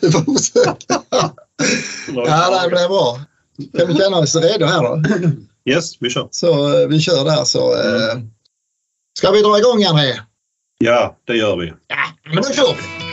Vi får försöka. Ja, det blir bra. Kan vi känna oss redo här då? Yes, vi kör. Så eh, vi kör där så. Eh, ska vi dra igång André? Ja, det gör vi. Ja, men då kör vi.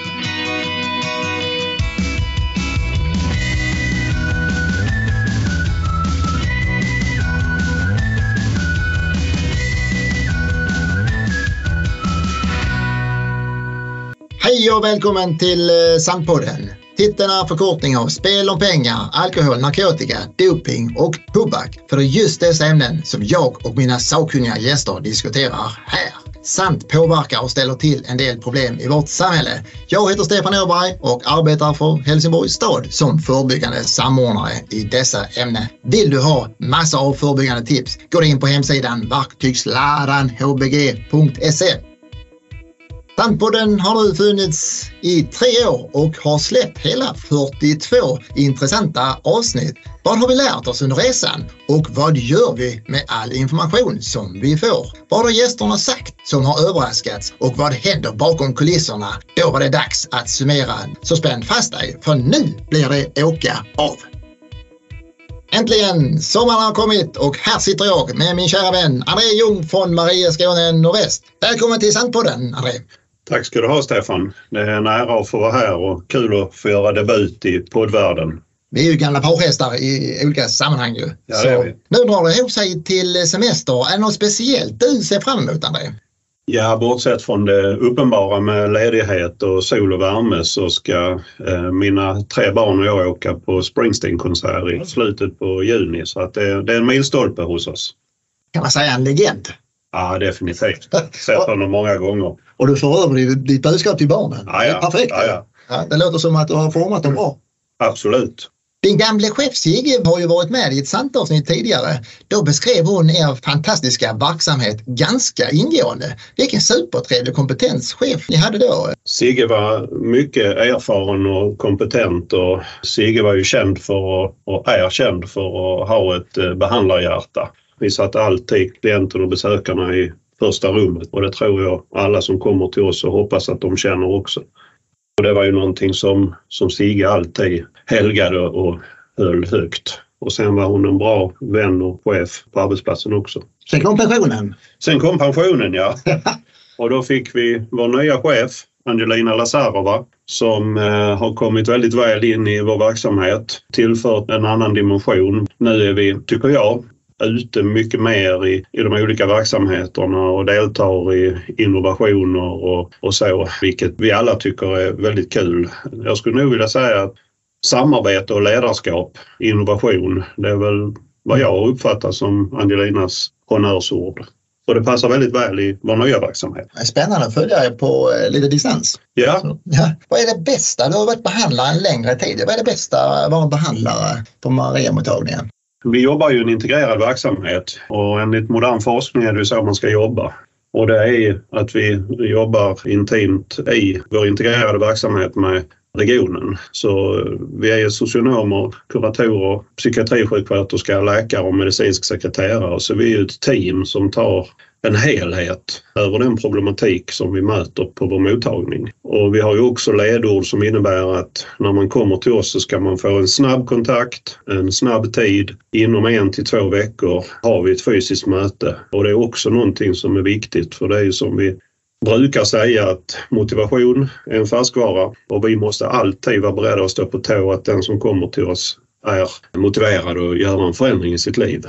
Hej och välkommen till eh, Sandpodden. Titeln är förkortning av spel om pengar, alkohol, narkotika, doping och tobak. För det är just dessa ämnen som jag och mina sakkunniga gäster diskuterar här. Sant påverkar och ställer till en del problem i vårt samhälle. Jag heter Stefan Åberg och arbetar för Helsingborgs stad som förebyggande samordnare i dessa ämnen. Vill du ha massa av förebyggande tips? Gå in på hemsidan verktygsladanhbg.se Tandpodden har nu funnits i tre år och har släppt hela 42 intressanta avsnitt. Vad har vi lärt oss under resan och vad gör vi med all information som vi får? Vad har gästerna sagt som har överraskats och vad händer bakom kulisserna? Då var det dags att summera. Så spänn fast dig för nu blir det åka av. Äntligen! Sommaren har kommit och här sitter jag med min kära vän André Ljung från Maria Skåne Nordväst. Välkommen till Sandpodden André! Tack ska du ha Stefan. Det är en ära att få vara här och kul att få göra debut i poddvärlden. Vi är ju gamla parhästar i olika sammanhang ju. Ja, vi. Nu drar det ihop sig till semester. Är det något speciellt du ser fram emot André? Ja, bortsett från det uppenbara med ledighet och sol och värme så ska eh, mina tre barn och jag åka på Springsteen-konsert i slutet på juni. Så att det, det är en milstolpe hos oss. Kan man säga en legend? Ja, definitivt. Sett honom många gånger. Och du får över ditt budskap till barnen. Ja, ja. Det är perfekt. Ja, ja. Ja, det låter som att du har format dem bra. Absolut. Din gamle chef Sigge har ju varit med i ett samtalsavsnitt tidigare. Då beskrev hon er fantastiska verksamhet ganska ingående. Vilken supertrevlig kompetenschef ni hade då. Sigge var mycket erfaren och kompetent och Sigge var ju känd för att, och är känd för att ha ett eh, behandlarhjärta. Vi satte alltid klienten och besökarna i första rummet och det tror jag alla som kommer till oss och hoppas att de känner också. Och det var ju någonting som, som Sigge alltid helgade och höll högt. Och sen var hon en bra vän och chef på arbetsplatsen också. Sen kom pensionen. Sen kom pensionen ja. Och då fick vi vår nya chef Angelina Lazarova som eh, har kommit väldigt väl in i vår verksamhet, tillfört en annan dimension. Nu är vi, tycker jag, ute mycket mer i, i de olika verksamheterna och deltar i innovationer och, och så, vilket vi alla tycker är väldigt kul. Jag skulle nog vilja säga att samarbete och ledarskap, innovation, det är väl vad jag uppfattar som Angelinas honnörsord. Och det passar väldigt väl i vår nya verksamhet. Spännande att följa er på eh, lite distans. Ja, Så, ja. Vad är det bästa? Du har varit behandlare en längre tid. Vad är det bästa att vara behandlare på Mariamottagningen? Vi jobbar ju i en integrerad verksamhet och enligt modern forskning är det ju så man ska jobba. Och det är att vi jobbar intimt i vår integrerade verksamhet med regionen. Så vi är socionomer, kuratorer, psykiatrisjuksköterska, läkare och medicinsk sekreterare. Så vi är ett team som tar en helhet över den problematik som vi möter på vår mottagning. Och vi har ju också ledord som innebär att när man kommer till oss så ska man få en snabb kontakt, en snabb tid. Inom en till två veckor har vi ett fysiskt möte och det är också någonting som är viktigt för det är ju som vi brukar säga att motivation är en färskvara och vi måste alltid vara beredda att stå på tå att den som kommer till oss är motiverad att göra en förändring i sitt liv.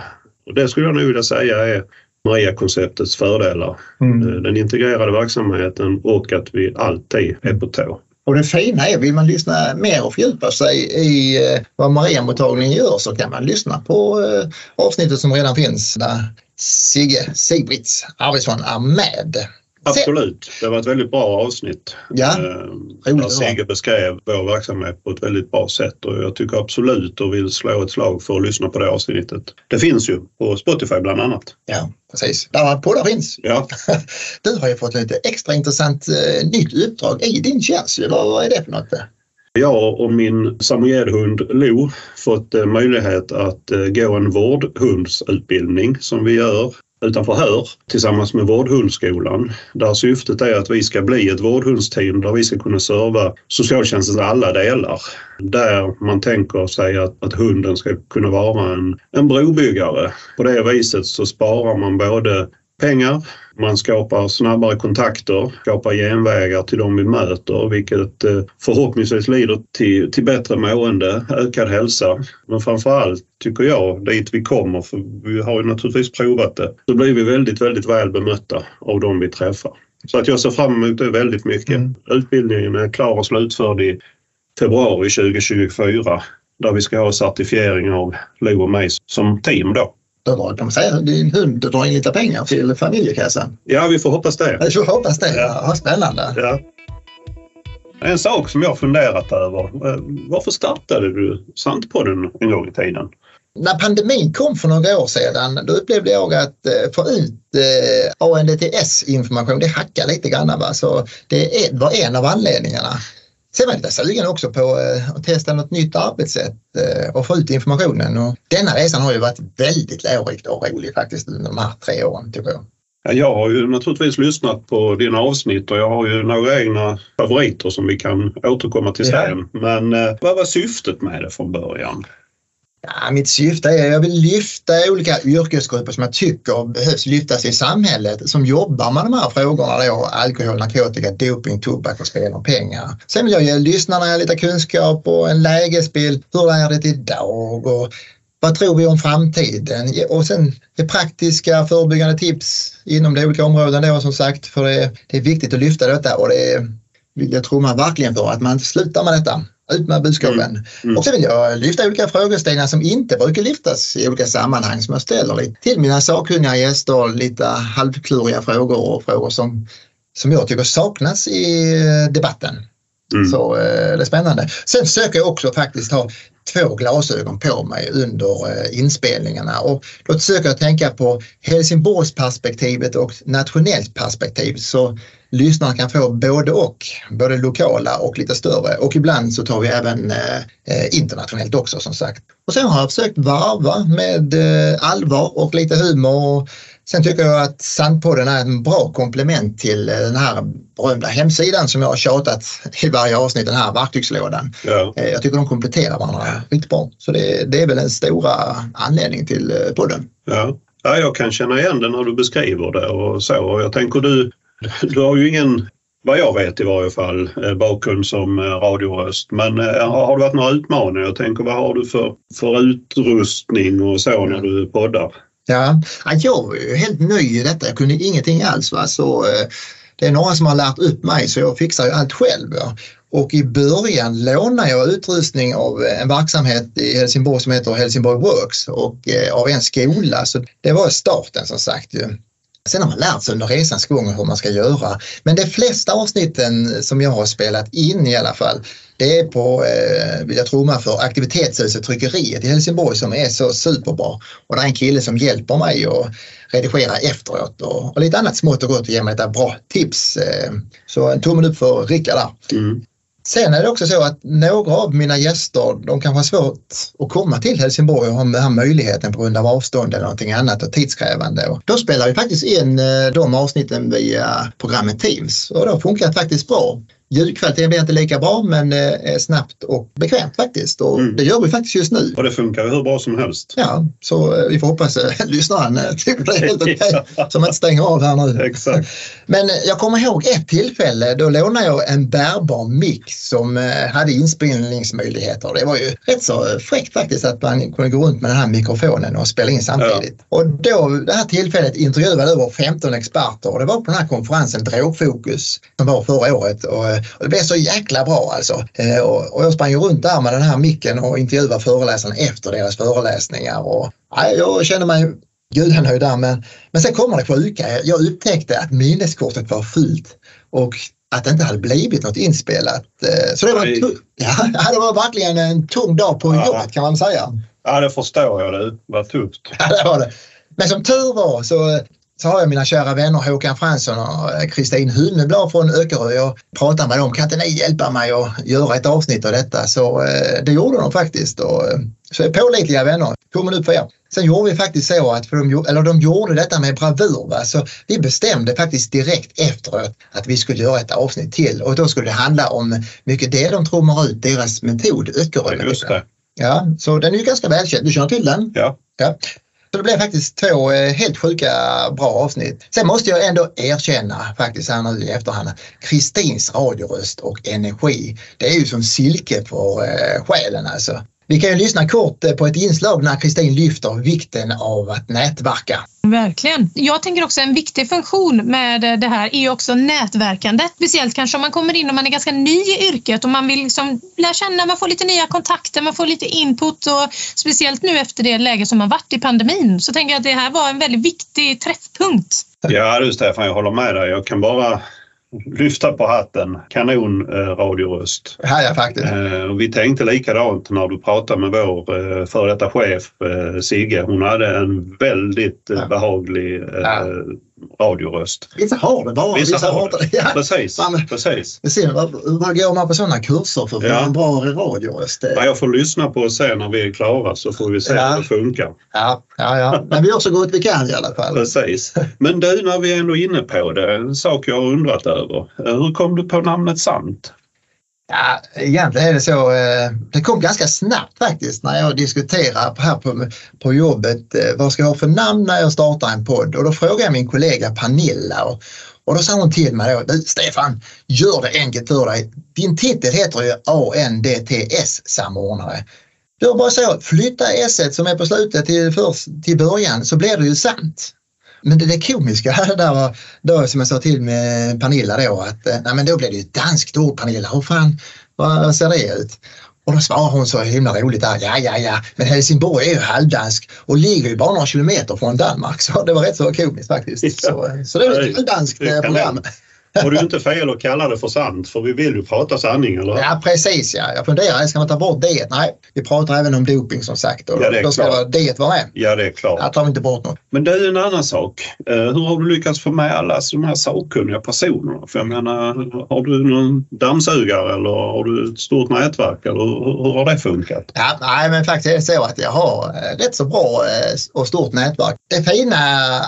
Och det skulle jag nog vilja säga är Maria-konceptets fördelar. Mm. Den integrerade verksamheten och att vi alltid är på tå. Och det fina är, vill man lyssna mer och fördjupa sig i eh, vad Mariamottagningen gör så kan man lyssna på eh, avsnittet som redan finns där Sigge Sigbrits Arvidsson är med. Absolut, det var ett väldigt bra avsnitt. Ja, Eh, roligt Där. Sigge beskrev vår verksamhet på ett väldigt bra sätt och jag tycker absolut och vill slå ett slag för att lyssna på det avsnittet. Det finns ju på Spotify bland annat. Ja, precis. Där poddar finns. Ja, Du har ju fått lite extra intressant eh, nytt uppdrag i din tjänst. Vad, vad är det för något? jag och min samojedhund Lo fått eh, möjlighet att eh, gå en vårdhundsutbildning som vi gör utanför förhör tillsammans med Vårdhundskolan där syftet är att vi ska bli ett vårdhundsteam där vi ska kunna serva socialtjänstens alla delar. Där man tänker sig att, att hunden ska kunna vara en, en brobyggare. På det viset så sparar man både pengar, man skapar snabbare kontakter, skapar genvägar till de vi möter vilket eh, förhoppningsvis leder till, till bättre mående, ökad hälsa. Men framförallt tycker jag, dit vi kommer, för vi har ju naturligtvis provat det, så blir vi väldigt, väldigt väl bemötta av de vi träffar. Så att jag ser fram emot det väldigt mycket. Mm. Utbildningen är klar och slutförd i februari 2024 där vi ska ha certifiering av Lo och mig som team då då drar, kan man säga, din hund drar in lite pengar till familjekassan. Ja, vi får hoppas det. Vi får hoppas det. Ja. Ja, spännande. Ja. En sak som jag funderat över. Eh, varför startade du Santpodden en gång i tiden? När pandemin kom för några år sedan då upplevde jag att eh, få ut eh, ANDTS-information, det hackade lite grann. Va? Så det var en av anledningarna. Sen var lite sugen också på eh, att testa något nytt arbetssätt eh, och få ut informationen. Och denna resan har ju varit väldigt lärorik och rolig faktiskt under de här tre åren tycker jag. Jag har ju naturligtvis lyssnat på dina avsnitt och jag har ju några egna favoriter som vi kan återkomma till sen. Ja. Men eh, vad var syftet med det från början? Ja, mitt syfte är att jag vill lyfta olika yrkesgrupper som jag tycker behövs lyftas i samhället som jobbar med de här frågorna då, alkohol, narkotika, doping, tobak och spel om pengar. Sen vill jag ge lyssnarna lite kunskap och en lägesbild. Hur är det idag och vad tror vi om framtiden? Och sen det praktiska förebyggande tips inom de olika områdena då som sagt för det, det är viktigt att lyfta detta och det vill jag tror man verkligen för att man slutar med detta. Ut med budskapen. Mm. Mm. Och så vill jag lyfta olika frågeställningar som inte brukar lyftas i olika sammanhang som jag ställer lite till mina sakkunniga gäster. Lite halvkluriga frågor och frågor som, som jag tycker saknas i debatten. Mm. Så eh, det är spännande. Sen försöker jag också faktiskt ha två glasögon på mig under eh, inspelningarna och då försöker jag tänka på Helsingborgsperspektivet och nationellt perspektiv så lyssnarna kan få både och, både lokala och lite större och ibland så tar vi även eh, internationellt också som sagt. Och sen har jag försökt varva med eh, allvar och lite humor Sen tycker jag att Sandpodden är en bra komplement till eh, den här berömda hemsidan som jag har tjatat i varje avsnitt, den här verktygslådan. Ja. Jag tycker de kompletterar varandra riktigt bra. Så det, det, är väl den stora anledningen till podden. Ja. ja, jag kan känna igen det när du beskriver det och så. Och jag tänker du, du har ju ingen vad jag vet i varje fall, eh, bakgrund som eh, radioröst. Men eh, har det varit några utmaningar? Jag tänker vad har du för, för utrustning och så när du poddar? Ja, jag var ju helt ny i detta. Jag kunde ingenting alls. Va? Så, det är några som har lärt upp mig så jag fixar ju allt själv. Ja. Och i början lånade jag utrustning av en verksamhet i Helsingborg som heter Helsingborg Works och av en skola. Så det var starten som sagt. Ju. Sen har man lärt sig under resans gång hur man ska göra. Men de flesta avsnitten som jag har spelat in i alla fall, det är på, eh, vill jag trumma för, Aktivitetshuset Tryckeriet i Helsingborg som är så superbra. Och det är en kille som hjälper mig att redigera efteråt och, och lite annat smått och gott och ger mig lite bra tips. Eh, så en tummen upp för Rickard där. Mm. Sen är det också så att några av mina gäster, de kan ha svårt att komma till Helsingborg och ha den här möjligheten på grund av avstånd eller någonting annat och tidskrävande. Och då spelar vi faktiskt in eh, de avsnitten via programmet Teams och då funkar det faktiskt bra. Ljudkvaliteten blir inte lika bra men eh, snabbt och bekvämt faktiskt och mm. det gör vi faktiskt just nu. Och det funkar hur bra som helst. Ja, så eh, vi får hoppas att lyssnaren tycker det är helt okej okay, så man inte stänger av här nu. Exakt. Men jag kommer ihåg ett tillfälle då lånade jag en bärbar mick som hade inspelningsmöjligheter. Det var ju rätt så fräckt faktiskt att man kunde gå runt med den här mikrofonen och spela in samtidigt. Ja. Och då, det här tillfället intervjuade över 15 experter och det var på den här konferensen Drogfokus som var förra året. Och och det blev så jäkla bra alltså. Eh, och, jag sprang ju runt där med den här micken och intervjuade föreläsarna efter deras föreläsningar. Och, ja, jag kände mig gudanöjd där men, men sen kommer det sjuka. Jag upptäckte att minneskortet var fullt och att det inte hade blivit något inspelat. Eh, så det var, ja, det var verkligen en tung dag på ja. jobbet kan man säga. Ja, det förstår jag. Det var tufft. Ja, det var det. Men som tur var så så har jag mina kära vänner Håkan Fransson och eh, Kristin Hunneblad från Öckerö. Jag pratade med dem, kan inte ni hjälpa mig att göra ett avsnitt av detta? Så eh, det gjorde de faktiskt och eh, Så pålitliga vänner, tummen upp för er. Sen gjorde vi faktiskt så att, för de, eller de gjorde detta med bravur. Va? Så vi bestämde faktiskt direkt efteråt att vi skulle göra ett avsnitt till och då skulle det handla om mycket det de trummar ut, deras metod, Öckerö. Just det. Ja, så den är ju ganska välkänd. Du känner till den? Ja. ja. Så det blev faktiskt två eh, helt sjuka bra avsnitt. Sen måste jag ändå erkänna faktiskt här nu i efterhand Kristins radioröst och energi. Det är ju som silke på eh, själen alltså. Vi kan ju lyssna kort eh, på ett inslag när Kristin lyfter vikten av att nätverka. Verkligen. Jag tänker också en viktig funktion med eh, det här är ju också nätverkandet. Speciellt kanske om man kommer in och man är ganska ny i yrket och man vill liksom lära känna, man får lite nya kontakter, man får lite input och speciellt nu efter det läge som har varit i pandemin så tänker jag att det här var en väldigt viktig träffpunkt. Ja du Stefan, jag håller med dig. Jag kan bara lyfta på hatten. Kanon eh, radioröst. Ja, ja, faktiskt. Eh, vi tänkte likadant när du pratade med vår eh, före detta chef eh, Sigge. Hon hade en väldigt eh, behaglig eh, Ja. Radioröst. Vissa har det bara, Vissa vissa, har det. Ja. Precis, Man- precis. Ser, vad, går man på sådana kurser för att få Ja. en bra radioröst? Ja, jag får lyssna på och se när vi är klara så får vi se Ja. hur det funkar. Ja, ja, ja. Men vi gör så gott vi kan i alla fall. Precis. Men du, när vi är ändå inne på det, en sak jag har undrat över. Hur kom du på namnet Sant? Ja, egentligen är det så. eh, Det kom ganska snabbt faktiskt när jag diskuterade här på, på jobbet. eh, Vad ska jag ha för namn när jag startar en podd? Och då frågade jag min kollega Pernilla och, och då sa hon till mig då, "Du, Stefan, gör det enkelt för dig. Din titel heter ju ANDTS-samordnare. Gör bara så, flytta S som är på slutet till, först, till början så blir det ju sant. Men det, det komiska här där var, då som jag sa till med Pernilla då att eh, nej men då blir det ju ett danskt ord Pernilla. Hur fan, vad ser det ut? Och då svarar hon så himla roligt där. Ja, ja, ja, men Helsingborg är ju halvdansk och ligger ju bara några kilometer från Danmark. Så det var rätt så komiskt faktiskt. Så, så det är ett Det eh, program. Och det är ju inte fel att kalla det för sant för vi vill ju prata sanning, eller? Ja, precis ja. Jag funderar, ska man ta bort det? Nej, vi pratar även om doping som sagt. Och Ja, det är då ska klart. det vara med. Ja, det är klart. Här tar vi inte bort något. Men det är en annan sak. Eh, Hur har du lyckats få med alla de här sakkunniga personerna? För jag menar, har du någon dammsugare eller har du ett stort nätverk eller hur, hur har det funkat? Ja, nej, men faktiskt är det så att jag har eh, rätt så bra eh, och stort nätverk. Det fina,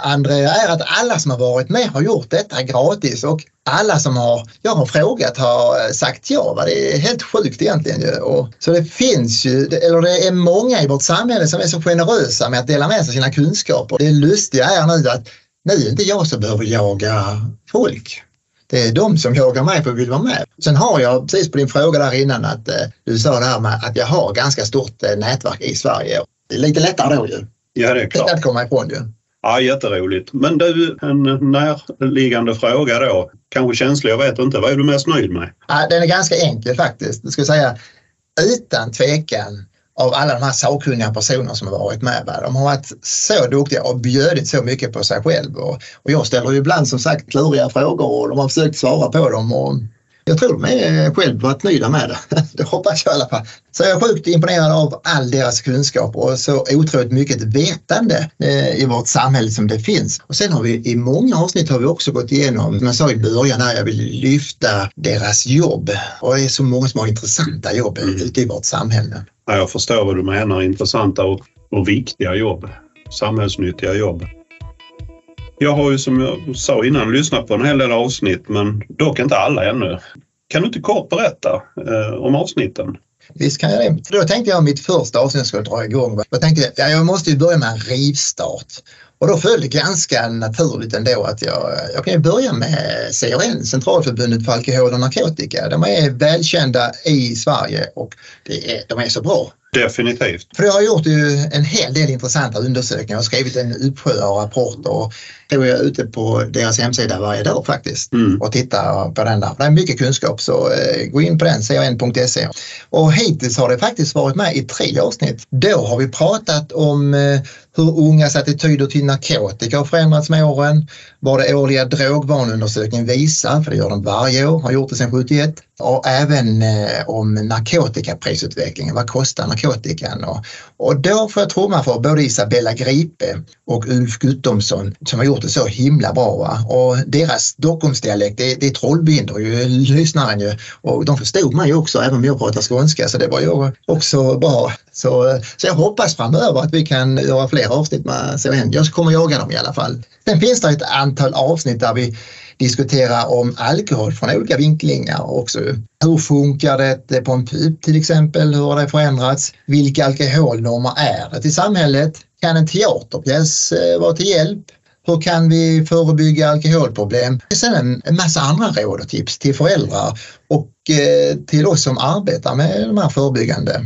André, är att alla som har varit med har gjort detta gratis och alla som har, jag har frågat har eh, sagt ja. Va? Det är helt sjukt egentligen ju. Och, så det finns ju, det- eller det är många i vårt samhälle som är så generösa med att dela med sig sina kunskaper. Det lustiga är nu att nu är det inte jag som behöver jaga folk. Det är de som jagar mig för att vill vara med. Sen har jag, precis på din fråga där innan, att eh, du sa det här med att jag har ganska stort eh, nätverk i Sverige. Det är lite lättare då ju. Ja, det är Det kan klart. inte komma ifrån ju. Ja, jätteroligt. Men du, en närliggande fråga då. Kanske känslig, jag vet inte. Vad är du mest nöjd med? Ja, den är ganska enkel faktiskt. Jag skulle säga utan tvekan av alla de här sakkunniga personer som har varit med. Va? De har varit så duktiga och bjudit så mycket på sig själv. Och, och jag ställer ju ibland som sagt kluriga frågor och de har försökt svara på dem. Och jag tror de är själv varit nöjda med det. Det hoppas jag i alla fall. Så jag är sjukt imponerad av all deras kunskap och så otroligt mycket vetande eh, i vårt samhälle som det finns. Och sen har vi i många avsnitt har vi också gått igenom, som jag sa i början här, jag vill lyfta deras jobb. Och det är så många som har intressanta jobb Mm. ute i vårt samhälle. Ja, jag förstår vad du menar. Intressanta och, och viktiga jobb. Samhällsnyttiga jobb. Jag har ju som jag sa innan lyssnat på en hel del avsnitt men dock inte alla ännu. Kan du inte kort berätta eh, om avsnitten? Visst kan jag det. Då tänkte jag mitt första avsnitt skulle dra igång. Jag tänkte att jag måste ju börja med en rivstart. Och då föll det ganska naturligt ändå att jag, jag kan börja med CRN, Centralförbundet för alkohol och narkotika. De är välkända i Sverige och är, de är så bra. Definitivt. För jag har gjort en hel del intressanta undersökningar och skrivit en uppsjö av rapporter och då är jag ute på deras hemsida varje dag faktiskt Mm. och tittar på den där. Det är mycket kunskap så eh, gå in på den, crn.se. Och hittills har det faktiskt varit med i tre avsnitt. Då har vi pratat om eh, hur ungas attityder till narkotika har förändrats med åren, vad det årliga drogvanundersökningen visar, för det gör de varje år, har gjort det sedan 71, och även eh, om narkotikaprisutvecklingen, Vad kostar narkotikan? Och, och då får jag trumma för både Isabella Gripe och Ulf Guttomsson som har gjort det så himla bra. Va? Och deras Stockholmsdialekt, det, det trollbinder ju lyssnaren ju. Och de förstod mig också även om jag pratar skånska så det var ju också bra. Så, så jag hoppas framöver att vi kan göra fler avsnitt med CON. Jag kommer jaga dem i alla fall. Sen finns det ett antal antal avsnitt där vi diskuterar om alkohol från olika vinklingar också. Hur funkar det på en pub till exempel? Hur har det förändrats? Vilka alkoholnormer är det i samhället? Kan en teaterpjäs eh, vara till hjälp? Hur kan vi förebygga alkoholproblem? Sen en massa andra råd och tips till föräldrar och eh, till oss som arbetar med de här förebyggande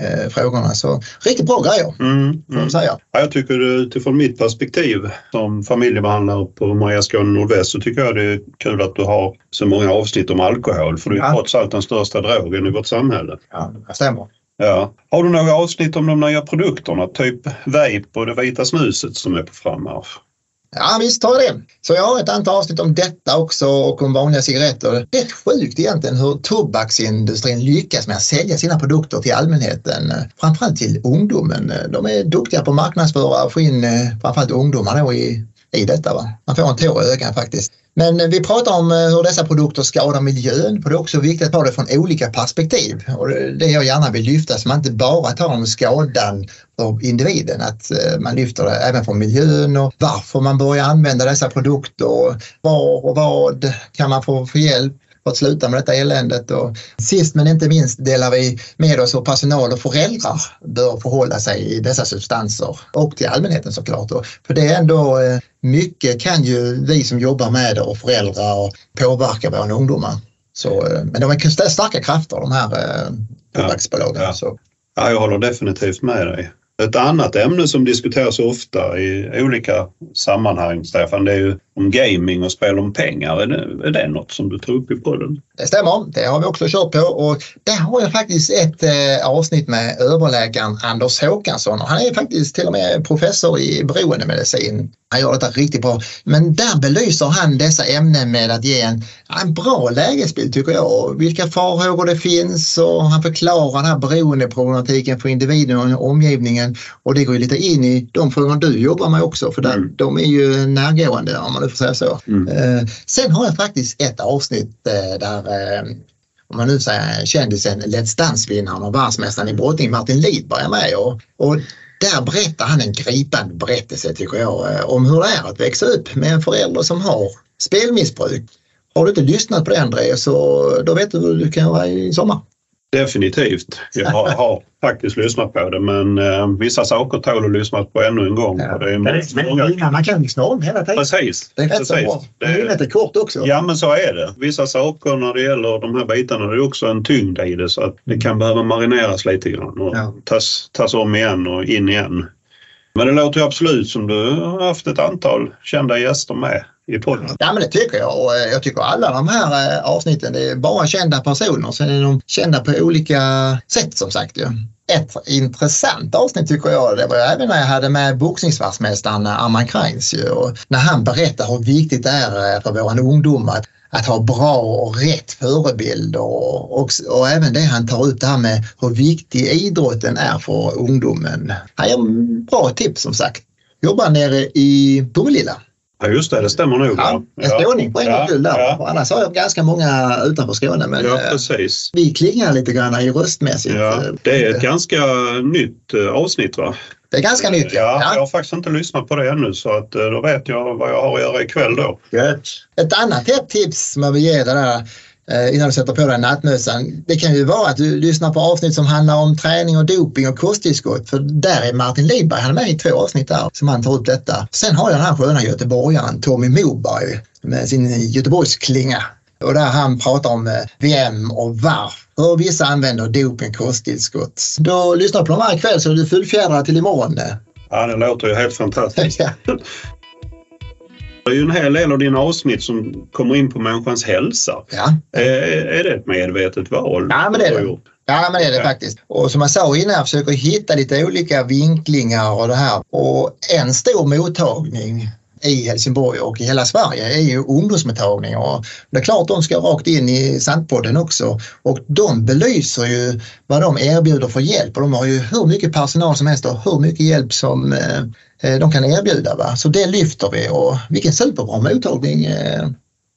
eh, frågorna. Så riktigt bra grejer, mm, mm. säga. Ja, jag tycker utifrån mitt perspektiv som familjebehandlare på Maria Skåne Nordväst så tycker jag det är kul att du har så många avsnitt om alkohol för det är ja. trots allt den största drogen i vårt samhälle. Ja, det stämmer. Ja. Har du några avsnitt om de nya produkterna, typ vape och det vita snuset som är på frammarsch? Ja visst har jag det. Så jag har ett antal avsnitt om detta också och om vanliga cigaretter. Det är sjukt egentligen hur tobaksindustrin lyckas med att sälja sina produkter till allmänheten. Framförallt till ungdomen. De är duktiga på att marknadsföra och få in eh, framförallt ungdomar då i, i detta. Va? Man får en tår i ögat faktiskt. Men eh, vi pratar om eh, hur dessa produkter skadar miljön och det är också viktigt att ta det från olika perspektiv. Och det jag gärna vill lyfta så man inte bara tar om skadan för individen, att eh, man lyfter det även från miljön och varför man börjar använda dessa produkter. Var och vad kan man få för hjälp? För att sluta med detta eländet. Och sist men inte minst delar vi med oss hur personal och föräldrar bör förhålla sig i dessa substanser och till allmänheten såklart. För det är ändå eh, mycket kan ju vi som jobbar med det och föräldrar och påverka våra ungdomar. Så, eh, men de är starka krafter de här eh, tobaksbolagen. Ja, ja. ja, jag håller definitivt med dig. Ett annat ämne som diskuteras ofta i olika sammanhang, Stefan, det är ju om gaming och spel om pengar. Är det, är det något som du tar upp i podden? Det stämmer, det har vi också kört på och där har jag faktiskt ett eh, avsnitt med överläkaren Anders Håkansson. Han är faktiskt till och med professor i beroendemedicin. Han gör detta riktigt bra. Men där belyser han dessa ämnen med att ge en, en bra lägesbild tycker jag. Vilka farhågor det finns och han förklarar den här beroendeproblematiken för individen och omgivningen. Och det går lite in i de frågor du jobbar med också för där, mm. de är ju närgående nu får säga så. Mm. Eh, sen har jag faktiskt ett avsnitt eh, där eh, om man nu säger kändisen Let's Dance-vinnaren och världsmästaren i brottning Martin Lidberg är med och, och där berättar han en gripande berättelse tycker jag om hur det är att växa upp med en förälder som har spelmissbruk. Har du inte lyssnat på det André så då vet du hur du kan göra i sommar. Definitivt. Jag har, har faktiskt lyssnat på det men eh, vissa saker tål att lyssna på ännu en gång. Ja. Det är men många... man kan lyssna om hela tiden. Precis. Det är rätt så bra. Det är är kort också. Ja men så är det. Vissa saker när det gäller de här bitarna det är också en tyngd i det så att det kan behöva marineras lite grann och ja. tas, tas om igen och in igen. Men det låter ju absolut som du har haft ett antal kända gäster med i podden. Ja men det tycker jag och eh, jag tycker alla de här eh, avsnitten det är bara kända personer. Sen är de kända på olika sätt som sagt. Ja. Ett intressant avsnitt tycker jag, det var även när jag hade med boxningsvärldsmästaren eh, Arman Kreins och när han berättar hur viktigt det är för våra ungdomar att ha bra och rätt förebilder och, och, och, även det han tar upp det här med hur viktig idrotten är för ungdomen. Han ger bra tips som sagt. Jobbar nere i Tomelilla. Ja just det, det stämmer nog. Ja, en skåning på en gångs skull där. Ja. Annars har jag ganska många utanför Skåne. Men ja, eh, precis. vi klingar lite grann i röstmässigt. Ja, det är ett ganska nytt eh, avsnitt va? Det är ganska nytt ja. ja. Jag har faktiskt inte lyssnat på det ännu så att eh, då vet jag vad jag har att göra ikväll då. Gött. Ett annat ett tips som jag vill ge dig där Eh, innan du sätter på dig nattmössan. Det kan ju vara att du lyssnar på avsnitt som handlar om träning och doping och kosttillskott. För där är Martin Lidberg, han är med i två avsnitt där som han tar upp detta. Sen har jag den här sköna göteborgaren Tommy Moberg med sin Göteborgsklinga. Och där han pratar om eh, VM och varför vissa använder doping och kosttillskott. Då lyssnar du på dem varje kväll så är du fullfjädrad till imorgon. Ja, det låter ju helt fantastiskt. Det är ju en hel del av dina avsnitt som kommer in på människans hälsa. Ja. Är, är det ett medvetet val? Ja, men det är det. Ja, men det är det ja. faktiskt. Och som jag sa innan, jag försöker hitta lite olika vinklingar och det här. Och en stor mottagning i Helsingborg och i hela Sverige är ju ungdomsmottagningar. Och det är klart de ska rakt in i Sandpodden också och de belyser ju vad de erbjuder för hjälp och de har ju hur mycket personal som helst och hur mycket hjälp som eh, eh de kan erbjuda. Va? Så det lyfter vi och vilken superbra mottagning eh,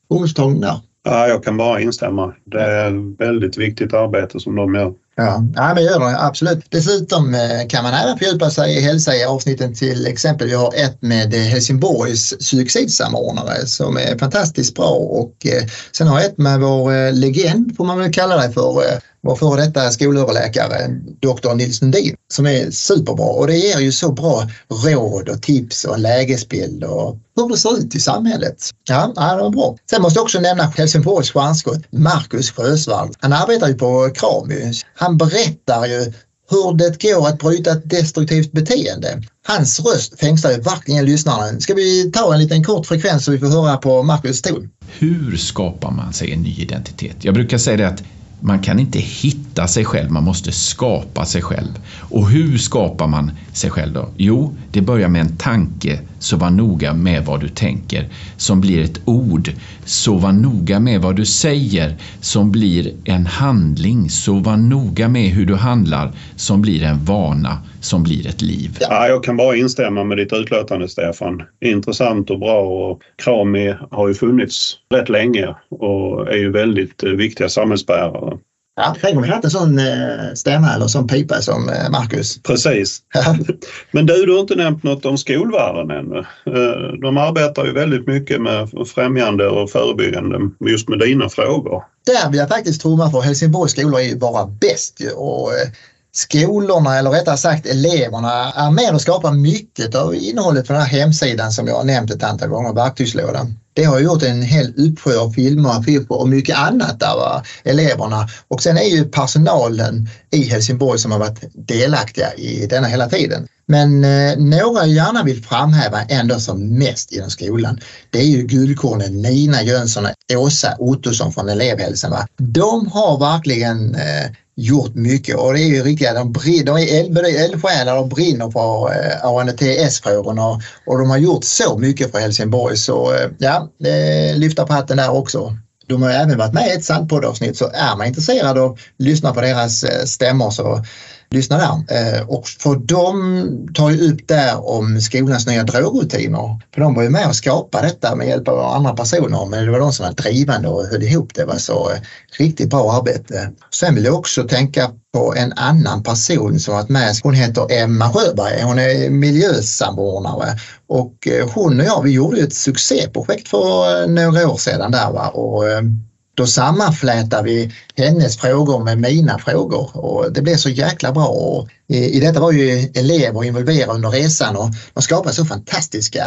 ungdomsmottagningen är. Ja, jag kan bara instämma. Det är ett väldigt viktigt arbete som de gör. Ja, ja men gör det absolut. Dessutom eh, kan man även fördjupa sig i hälsa i avsnitten till exempel. Vi har ett med eh, Helsingborgs suicidsamordnare som är fantastiskt bra och eh, sen har jag ett med vår legend får man väl kalla det för vår före detta skolöverläkare, doktor Nils Sundin, som är superbra och det ger ju så bra råd och tips och lägesbild och hur det ser ut i samhället. Ja, det var bra. Sen måste jag också nämna Helsingborgs stjärnskott Marcus Sjösvall. Han arbetar ju på Krami. Han berättar ju hur det går att bryta ett destruktivt beteende. Hans röst fängslar ju verkligen lyssnaren. Ska vi ta en liten kort frekvens så vi får höra på Marcus ton? Hur skapar man sig en ny identitet? Jag brukar säga det att man kan inte hitta sig själv, man måste skapa sig själv. Och hur skapar man sig själv då? Jo, det börjar med en tanke, så var noga med vad du tänker, som blir ett ord. Så var noga med vad du säger, som blir en handling. Så var noga med hur du handlar, som blir en vana, som blir ett liv. Ja, jag kan bara instämma med ditt utlåtande Stefan. Intressant och bra och Krami har ju funnits rätt länge och är ju väldigt eh, viktiga samhällsbärare. Ja, tänk om vi hade en sån eh, stämma eller sån pipa som eh, Marcus. Precis. Men du, du har inte nämnt något om skolvärlden ännu. Eh, de arbetar ju väldigt mycket med främjande och förebyggande just med dina frågor. Där vill jag faktiskt trumma för Helsingborgs skolor är ju bara bäst och skolorna eller rättare sagt eleverna är med och skapar mycket av innehållet på den här hemsidan som jag har nämnt ett antal gånger, verktygslådan. Det har gjort en hel uppsjö av filmer, affischer och mycket annat där va? eleverna. Och sen är ju personalen i Helsingborg som har varit delaktiga i denna hela tiden. Men eh, några jag gärna vill framhäva ändå som mest inom skolan, det är ju guldkornen Nina Jönsson och Åsa Ottosson från elevhälsan. Va? De har verkligen eh, gjort mycket och det är ju riktiga, de, de är eldsjälar och brinner för eh, ANTS-frågorna och de har gjort så mycket för Helsingborg så eh, ja, lyfta på hatten där också. De har även varit med i ett Sandpoddavsnitt så är man intresserad av att lyssna på deras eh, stämmor så lyssna där. Eh, och för de tar ju upp där om skolans nya drogrutiner. För de var ju med och skapade detta med hjälp av andra personer men det var de som var drivande och höll ihop det. var så eh, riktigt bra arbete. Sen vill jag också tänka på en annan person som varit med. Hon heter Emma Sjöberg. Hon är miljösamordnare och eh, hon och jag vi gjorde ett succéprojekt för eh, några år sedan där va? och eh, då sammanflätar vi hennes frågor med mina frågor och det blev så jäkla bra. Och i, detta var ju elever involverade under resan och de skapade så fantastiska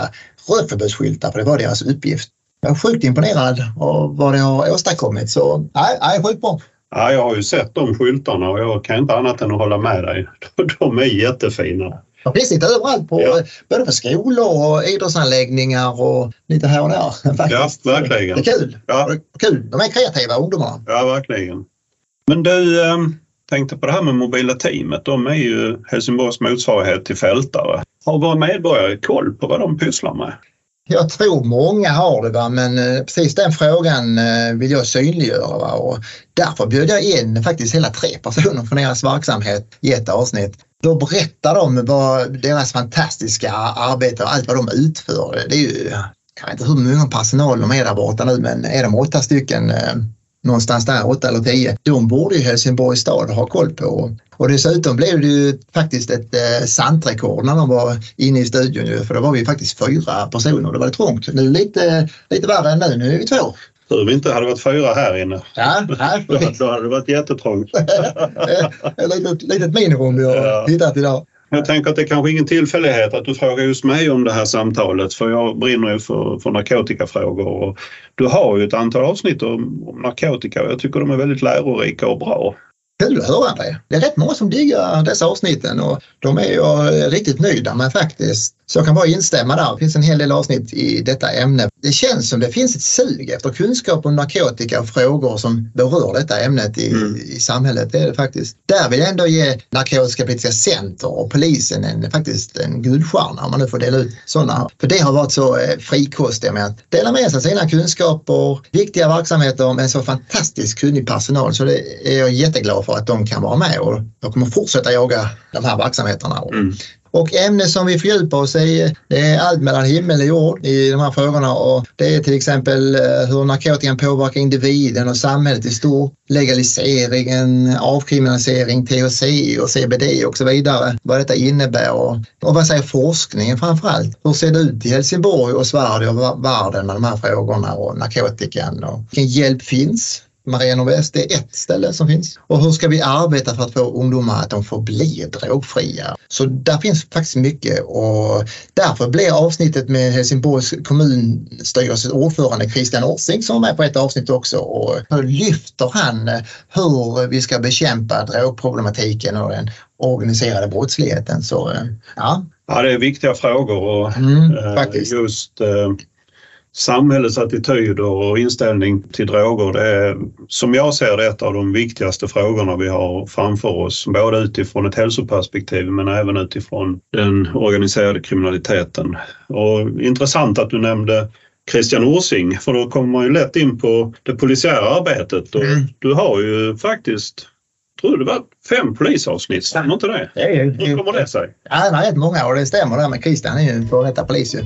rökförbudsskyltar för det var deras uppgift. Jag är sjukt imponerad av vad det har åstadkommit så nej, nej sjukt bra. Ja, jag har ju sett de skyltarna och jag kan inte annat än att hålla med dig. De är jättefina. De finns lite överallt, på, ja. både på skolor och idrottsanläggningar och lite här och där. Faktiskt. Ja, verkligen. Det är kul. Ja. kul. De är kreativa ungdomarna. Ja, verkligen. Men du, ähm, tänkte på det här med mobila teamet. De är ju Helsingborgs motsvarighet till fältare. Har våra medborgare koll på vad de pysslar med? Jag tror många har det, va? men eh, precis den frågan eh, vill jag synliggöra. Va? Och därför bjöd jag in faktiskt hela tre personer från deras verksamhet i ett avsnitt. Då berättar de vad deras fantastiska arbete och allt vad de utför. Det är ju, jag vet inte hur många personal de är där borta nu, men är de åtta stycken eh, någonstans där, åtta eller tio, de borde ju Helsingborgs stad ha koll på. Och dessutom blev det ju faktiskt ett eh, santrekord när de var inne i studion ju, för då var vi faktiskt fyra personer och det var trångt. Nu lite, lite värre än nu, nu är vi två. Tur vi inte hade varit fyra här inne. Ja, nej, då, då hade det varit jättetrångt. ett litet, litet minirum vi har ja. hittat idag. Jag tänker att det är kanske ingen tillfällighet att du frågar just mig om det här samtalet för jag brinner ju för, för narkotikafrågor. Och du har ju ett antal avsnitt om, om narkotika och jag tycker de är väldigt lärorika och bra. Kul att höra det. Det är rätt många som diggar dessa avsnitten och de är jag riktigt nöjda med faktiskt. Så jag kan bara instämma där. Det finns en hel del avsnitt i detta ämne. Det känns som det finns ett sug efter kunskap om narkotika och frågor som berör detta ämnet i, mm. i samhället. Det är det faktiskt. Där vill jag ändå ge Narkotiska politiska center och polisen en, faktiskt en guldstjärna om man nu får dela ut sådana. För det har varit så eh, frikostiga med att dela med sig av sina kunskaper, viktiga verksamheter med så fantastiskt kunnig personal. Så det är jag jätteglad för att de kan vara med och jag kommer fortsätta jaga de här verksamheterna. Och, mm och ämne som vi fördjupar oss i, det är allt mellan himmel och jord i de här frågorna och det är till exempel eh, hur narkotikan påverkar individen och samhället i stort, legaliseringen, avkriminalisering, THC och CBD och så vidare, vad detta innebär och, och vad säger forskningen framför allt? Hur ser det ut i Helsingborg och Sverige och världen med de här frågorna och narkotikan och vilken hjälp finns? Maria Nordväst, det är ett ställe som finns. Och hur ska vi arbeta för att få ungdomar att de får bli drogfria? Så där finns faktiskt mycket och därför blir avsnittet med Helsingborgs kommunstyrelses ordförande Christian Orsing som är med på ett avsnitt också och då lyfter han hur vi ska bekämpa drogproblematiken och den organiserade brottsligheten. Så ja. Ja, det är viktiga frågor och mm, eh, just eh, samhällets attityder och inställning till droger, det är som jag ser det ett av de viktigaste frågorna vi har framför oss. Både utifrån ett hälsoperspektiv men även utifrån den organiserade kriminaliteten. Och intressant att du nämnde Christian Orsing för då kommer man ju lätt in på det polisiära arbetet och mm. du har ju faktiskt tror det var fem polisavsnitt, stämmer inte det? det är, Hur kommer det sig? Ja, det är rätt många och det stämmer där med Christian är ju före detta polis ju.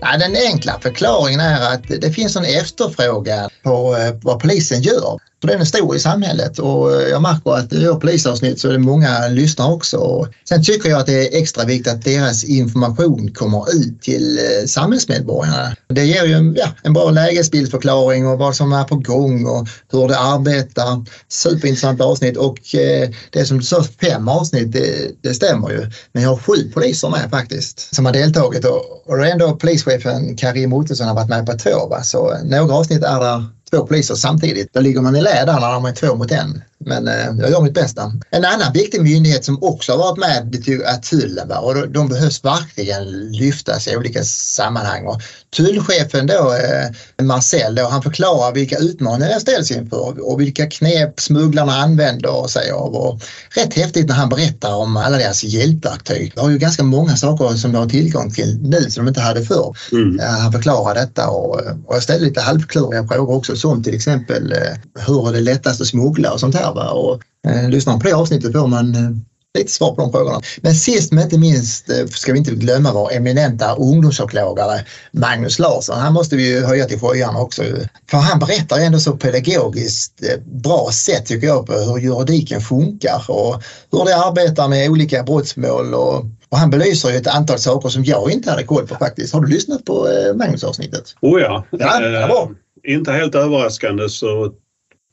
Ja, den enkla förklaringen är att det finns en efterfrågan på eh, vad polisen gör. För den är stor i samhället och jag märker att i vår polisavsnitt så är det många lyssnar också. Sen tycker jag att det är extra viktigt att deras information kommer ut till eh, samhällsmedborgarna. Det ger ju en, ja, en bra lägesbildsförklaring och vad som är på gång och hur det arbetar. Superintressant avsnitt och eh, det som du sa, fem avsnitt, det, det, stämmer ju. Men jag har sju poliser med faktiskt som har deltagit och, och ändå polischefen Karim Ottosson har varit med på två. Va? Så några avsnitt är där två poliser samtidigt. Då ligger man i lä där när de är två mot en. Men eh, jag gör mitt bästa. En annan viktig myndighet som också har varit med det är Tullen va? och de behövs verkligen lyftas i olika sammanhang. Och tullchefen då, eh, Marcel, då, han förklarar vilka utmaningar jag ställs inför och vilka knep smugglarna använder sig av. Och rätt häftigt när han berättar om alla deras hjälpverktyg. Det har ju ganska många saker som de har tillgång till nu som de inte hade förr. Mm. Eh, han förklarar detta och, och jag ställde lite halvkluriga frågor också som till exempel eh, hur är det lättast att smuggla och sånt här. Va? Och, eh, man på det avsnittet får man eh, lite svar på de frågorna. Men sist men inte minst eh, ska vi inte glömma vår eminenta ungdomsåklagare Magnus Larsson. Han måste vi ju höja till skyarna också. För han berättar ändå så pedagogiskt eh, bra sätt tycker jag på hur juridiken funkar och hur det arbetar med olika brottsmål och och han belyser ju ett antal saker som jag inte hade koll på faktiskt. Har du lyssnat på Magnus avsnittet? Oh ja. ja, ja inte helt överraskande så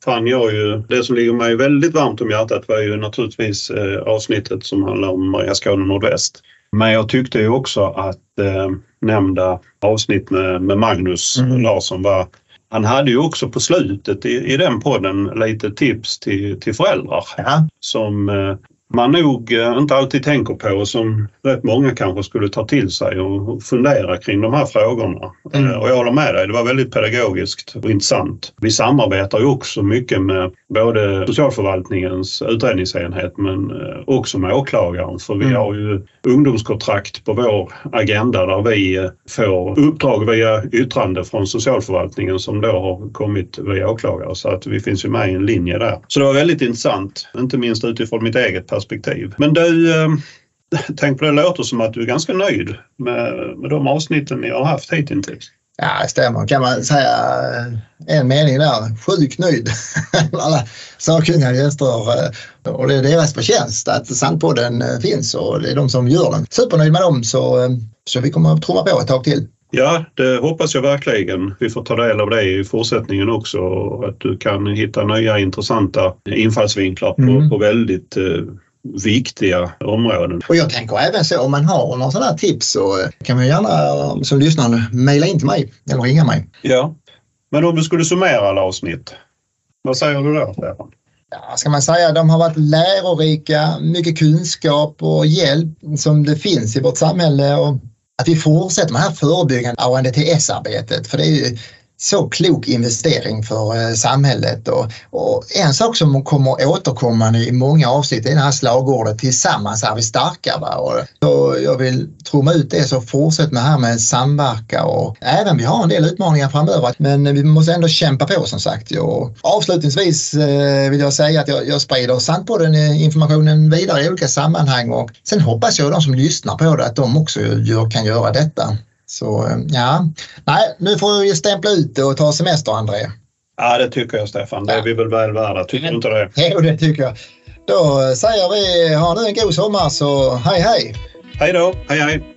fann jag ju, det som ligger mig väldigt varmt om hjärtat var ju naturligtvis eh, avsnittet som handlar om Maria Skåne Nordväst. Men jag tyckte ju också att eh, nämnda avsnitt med, med Magnus mm. Larsson var han hade ju också på slutet i, i den podden lite tips till, till föräldrar ja. som eh, man nog eh, inte alltid tänker på och som rätt många kanske skulle ta till sig och fundera kring de här frågorna. Mm. Eh, och jag håller med dig, det var väldigt pedagogiskt och intressant. Vi samarbetar ju också mycket med både socialförvaltningens utredningsenhet men eh, också med åklagaren för vi mm. har ju ungdomskontrakt på vår agenda där vi får uppdrag via yttrande från socialförvaltningen som då har kommit via åklagare så att vi finns ju med i en linje där. Så det var väldigt intressant, inte minst utifrån mitt eget perspektiv. Men du, eh, tänk på det låter som att du är ganska nöjd med, med de avsnitten ni har haft hittills. Ja, det stämmer. Kan man säga eh, en mening där. Sjukt nöjd. Alla sakkunniga gäster eh, och det är deras förtjänst att Sandpodden finns och det är de som gör den. Supernöjd med dem så, så vi kommer att trumma på ett tag till. Ja, det hoppas jag verkligen. Vi får ta del av det i fortsättningen också att du kan hitta nya intressanta infallsvinklar på, mm. på väldigt viktiga områden. Och jag tänker även så om man har några sådana tips så kan man gärna som lyssnare mejla in till mig eller ringa mig. Ja, men om du skulle summera alla avsnitt, vad säger du då Stefan? Ja, ska man säga, de har varit lärorika, mycket kunskap och hjälp som det finns i vårt samhälle och att vi fortsätter med det här förebyggande ANDTS-arbetet för det är ju så klok investering för eh, samhället. Och, och, en sak som kommer återkommande i många avsnitt är det här slagordet tillsammans är vi starka. Va? Och, och jag vill trumma ut det så fortsätt med det här med samverka och även vi har en del utmaningar framöver men vi måste ändå kämpa på som sagt. Och avslutningsvis eh, vill jag säga att jag, jag sprider Sandpodden eh, informationen vidare i olika sammanhang och sen hoppas jag att de som lyssnar på det att de också gör, kan göra detta. Så ja, nej, nu får vi stämpla ut och ta semester André. Ja, det tycker jag Stefan. Det är vi väl väl värda. Tycker du inte det? Jo, det tycker jag. Då säger vi ha nu en god sommar så hej hej! Hej då! Hej hej!